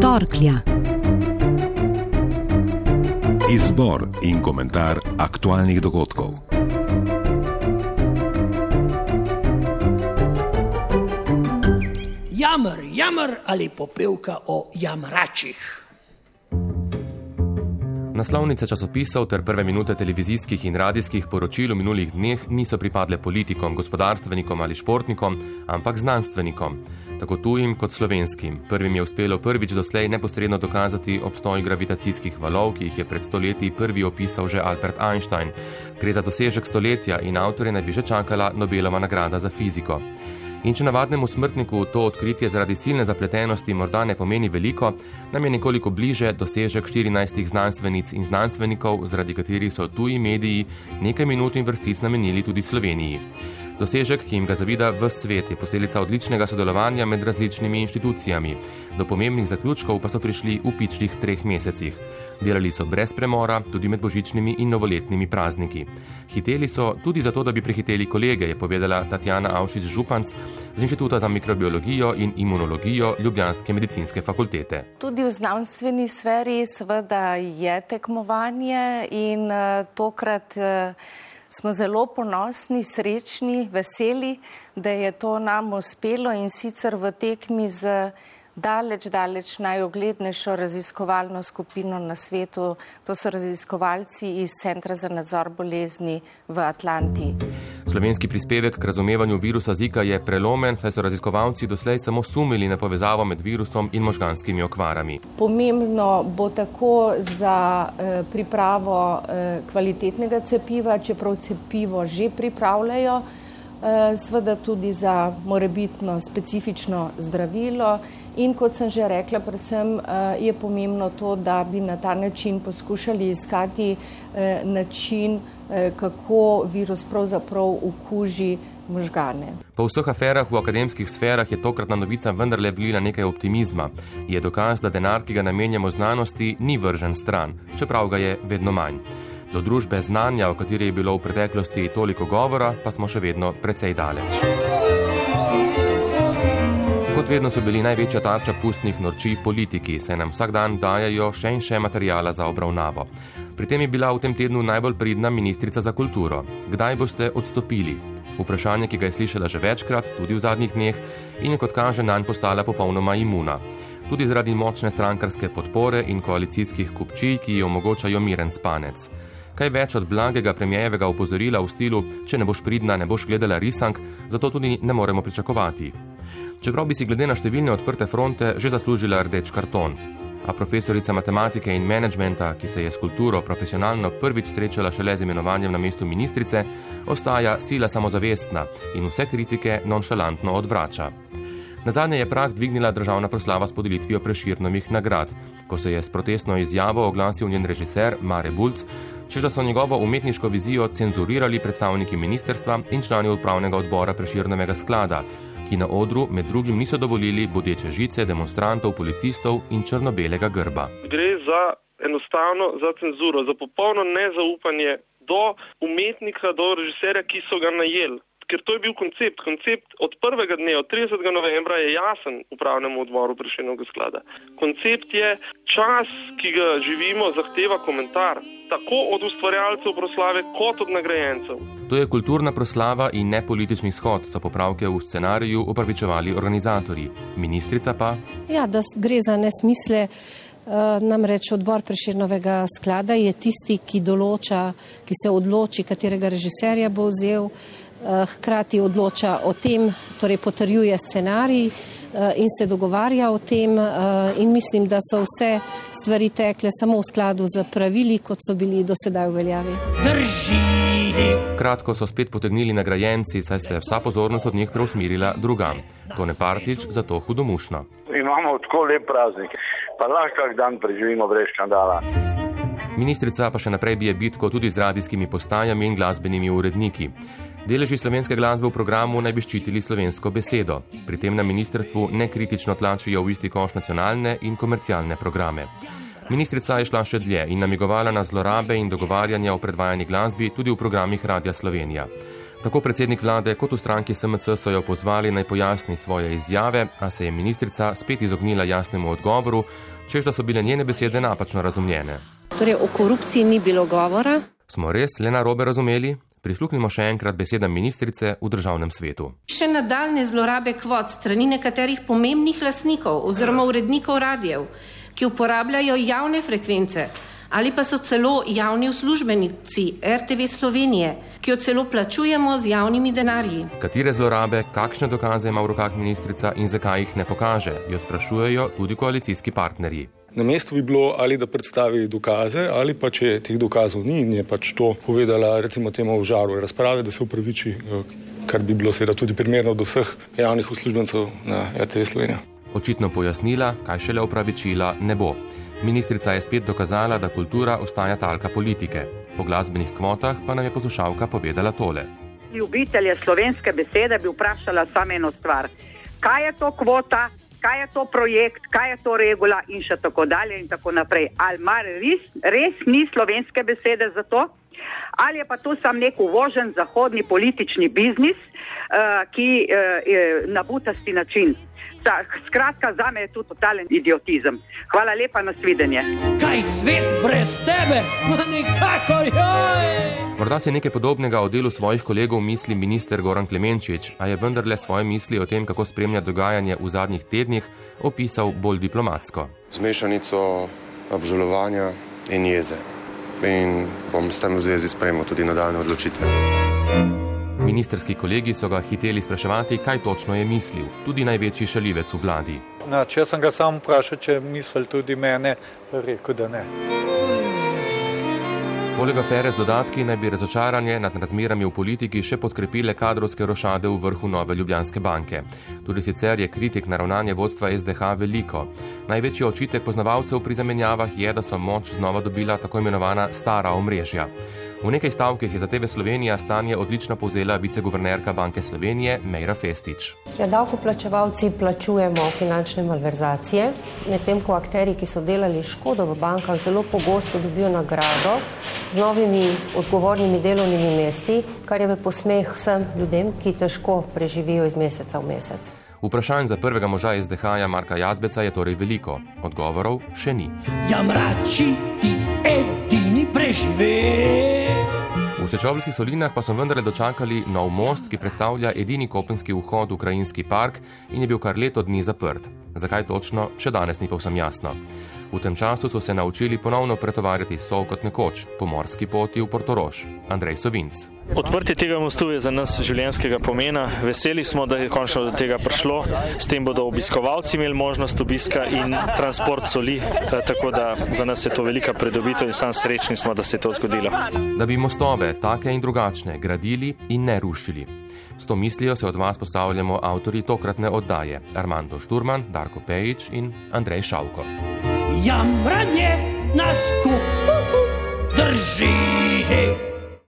Torklja. Izbor in komentar aktualnih dogodkov. Jamr, jamr ali popevka o jamračih. Naslovnice časopisov ter prve minute televizijskih in radijskih poročil v minulih dneh niso pripadle politikom, gospodarstvenikom ali športnikom, ampak znanstvenikom. Tako tujim kot slovenskim. Prvim je uspelo prvič doslej neposredno dokazati obstoj gravitacijskih valov, ki jih je pred stoletji prvi opisal že Albert Einstein. Gre za dosežek stoletja in avtorje naj bi že čakala Nobelova nagrada za fiziko. In če navadnemu smrtniku to odkritje zaradi silne zapletenosti morda ne pomeni veliko, nam je nekoliko bliže dosežek 14 znanstvenic in znanstvenikov, zaradi katerih so tuji mediji nekaj minut in vrstic namenili tudi Sloveniji. Dosežek, ki jim ga zavida v svet, je posledica odličnega sodelovanja med različnimi inštitucijami. Do pomembnih zaključkov pa so prišli v pičlih treh mesecih. Delali so brez premora, tudi med božičnimi in novoletnimi prazniki. Hiteli so tudi zato, da bi prehiteli kolege, je povedala Tatjana Avšič Županc z Inštituta za mikrobiologijo in imunologijo Ljubljanske medicinske fakultete. Tudi v znanstveni sferi seveda je tekmovanje in uh, tokrat uh, smo zelo ponosni, srečni, veseli, da je to nam uspelo in sicer v tekmi z daleč, daleč najoglednejšo raziskovalno skupino na svetu. To so raziskovalci iz Centra za nadzor bolezni v Atlanti. Slovenski prispevek k razumevanju virusa Zika je prelomen, saj so raziskovalci doslej samo sumili na povezavo med virusom in možganskimi okvarami. Pomembno bo tako za eh, pripravo eh, kvalitetnega cepiva, čeprav cepivo že pripravljajo, seveda tudi za morebitno specifično zdravilo. In kot sem že rekla, predvsem eh, je pomembno to, da bi na ta način poskušali iskati eh, način, eh, kako virus pravzaprav ukuži možgane. Po vseh aferah v akademskih sferah je tokratna novica vendarle vlila nekaj optimizma. Je dokaz, da denar, ki ga namenjamo znanosti, ni vržen stran, čeprav ga je vedno manj. Do družbe znanja, o kateri je bilo v preteklosti toliko govora, pa smo še vedno precej daleč. Kot vedno so bili največja tarča pustnih norčij politiki, saj nam vsak dan dajajo še in še materijala za obravnavo. Pri tem je bila v tem tednu najbolj pridna ministrica za kulturo. Kdaj boste odstopili? Vprašanje, ki ga je slišala že večkrat, tudi v zadnjih dneh, in je kot kaže nanj postala popolnoma imuna. Tudi zaradi močne strankarske podpore in koalicijskih kupčij, ki ji omogočajo miren spanec. Kaj več od blagega premijevega opozorila v stilu, če ne boš pridna, ne boš gledala risank, zato tudi ne moremo pričakovati čeprav bi si glede na številne odprte fronte že zaslužila rdeč karton. A profesorica matematike in menedžmenta, ki se je s kulturo profesionalno prvič srečala šele z imenovanjem na mestu ministrice, ostaja sila samozavestna in vse kritike nonšalantno odvrača. Na zadnje je prah dvignila državna proslava s podelitvijo preširnovih nagrad, ko se je s protestno izjavo oglasil njen režiser Mare Bulc, če da so njegovo umetniško vizijo cenzurirali predstavniki ministerstva in člani upravnega odbora preširnovega sklada, ki na odru med drugim niso dovolili bodeče žice demonstrantov, policistov in črno-belega grba. Gre za enostavno za cenzuro, za popolno nezaupanje do umetnika, do režiserja, ki so ga najeli ker to je bil koncept. Koncept od prvega dne, od 30. novembra, je jasen upravnemu odboru Prešenovega sklada. Koncept je čas, ki ga živimo, zahteva komentar, tako od ustvarjalcev proslave, kot od nagrajencev. To je kulturna proslava in ne politični shod, so popravke v scenariju upravičevali organizatorji. Ministrica pa? Ja, da gre za nesmisle. Uh, namreč odbor Preširnovega sklada je tisti, ki določa, ki se odloči, katerega režiserja bo vzel. Eh, hkrati odloča o tem, torej potrjuje scenarij eh, in se dogovarja o tem eh, in mislim, da so vse stvari tekle samo v skladu z pravili, kot so bili do sedaj v veljavi. Drži! Kratko so spet potegnili nagrajenci, saj se je vsa pozornost od njih preusmirila drugam. To ne partič, zato hudomušno. Imamo tako lep praznik, pa lahko kak dan preživimo brez škandala. Ministrica pa še naprej bije bitko tudi z radijskimi postajami in glasbenimi uredniki. Deleži slovenske glasbe v programu naj bi ščitili slovensko besedo. Pri tem na ministrstvu nekritično tlačijo v isti koš nacionalne in komercialne programe. Ministrica je šla še dlje in namigovala na zlorabe in dogovarjanja o predvajani glasbi tudi v programih Radia Slovenija. Tako predsednik vlade kot v stranki SMC so jo pozvali naj pojasni svoje izjave, a se je ministrica spet izognila jasnemu odgovoru, čež da so bile njene besede napačno razumljene. Torej, o korupciji ni bilo govora. Smo res le narobe razumeli? Prisluhnimo še enkrat besedam ministrice v državnem svetu. Še nadaljne zlorabe kvot strani nekaterih pomembnih lasnikov oziroma urednikov radijev, ki uporabljajo javne frekvence ali pa so celo javni uslužbenici RTV Slovenije, ki jo celo plačujemo z javnimi denarji. Katere zlorabe, kakšne dokaze ima v rokah ministrica in zakaj jih ne pokaže, jo sprašujejo tudi koalicijski partnerji. Na mestu bi bilo ali da predstavi dokaze, ali pa če teh dokazov ni in je pač to povedala, recimo, temu v žaru razprave, da se upraviči, kar bi bilo seveda tudi primerno do vseh javnih uslužbencev na RTV Slovenija. Očitno pojasnila, kaj šele upravičila, ne bo. Ministrica je spet dokazala, da kultura ostaja talka politike. Po glasbenih kvotah pa nam je poslušalka povedala tole. Ljubitelje slovenske besede bi vprašala samo eno stvar. Kaj je to kvota, kaj je to projekt, kaj je to regula in še tako dalje in tako naprej. Ali mar res, res ni slovenske besede za to? Ali je pa to sam nek uvožen zahodni politični biznis, uh, ki uh, je na butasti način? Ta, skratka, za me je to totalen idiotizem. Hvala lepa na svidenje. Kaj svet brez tebe, no nikakor joj! Morda si nekaj podobnega o delu svojih kolegov misli minister Goran Klemenčič, a je vendarle svoje misli o tem, kako spremlja dogajanje v zadnjih tednih, opisal bolj diplomatsko. Zmešanico obžalovanja in jeze. In bom s tem v zvezi spremljal tudi nadaljne odločitve. Ministerski kolegi so ga hiteli spraševati, kaj točno je mislil, tudi največji šalivec v vladi. Na, če sem ga sam vprašal, če misli tudi mene, rekel, da ne. Poleg afere z dodatki naj bi razočaranje nad razmerami v politiki še podkrepile kadrovske rošade v vrhu nove Ljubljanske banke. Tudi sicer je kritik na ravnanje vodstva SDH veliko. Največji očitek poznavalcev pri zamenjavah je, da so moč znova dobila tako imenovana stara omrežja. V nekaj stavkih je za TV Slovenija stanje odlično povzela viceguvernerka Banke Slovenije Mejra Festič. Ja, davkoplačevalci plačujemo finančne malverzacije, medtem ko akteri, ki so delali škodo v bankah, zelo pogosto dobijo nagrado z novimi odgovornimi delovnimi mesti, kar je v posmeh vsem ljudem, ki težko preživijo iz meseca v mesec. Vprašanj za prvega moža SDH-ja Marka Jazbeca je torej veliko, odgovorov še ni. Jamrači ti edini prežive. V Sečovskih solinah pa so vendarle dočakali nov most, ki predstavlja edini kopenski vhod v krajinski park in je bil kar leto dni zaprt. Zakaj točno, še danes ni povsem jasno. V tem času so se naučili ponovno pretovarjati sol kot nekoč po morski poti v Portorož. Andrej Sovinc. Odprtje tega mostu je za nas življenjskega pomena. Veseli smo, da je končno do tega prišlo. S tem bodo obiskovalci imeli možnost obiska in transport soli, tako da za nas je to velika pridobitev in sam srečni smo, da se je to zgodilo. Da bi mostove, take in drugačne, gradili in ne rušili. S to mislijo se od vas postavljamo avtori tokratne oddaje Armando Šturman, Darko Pejič in Andrej Šavko. Jamranje nas kup drži.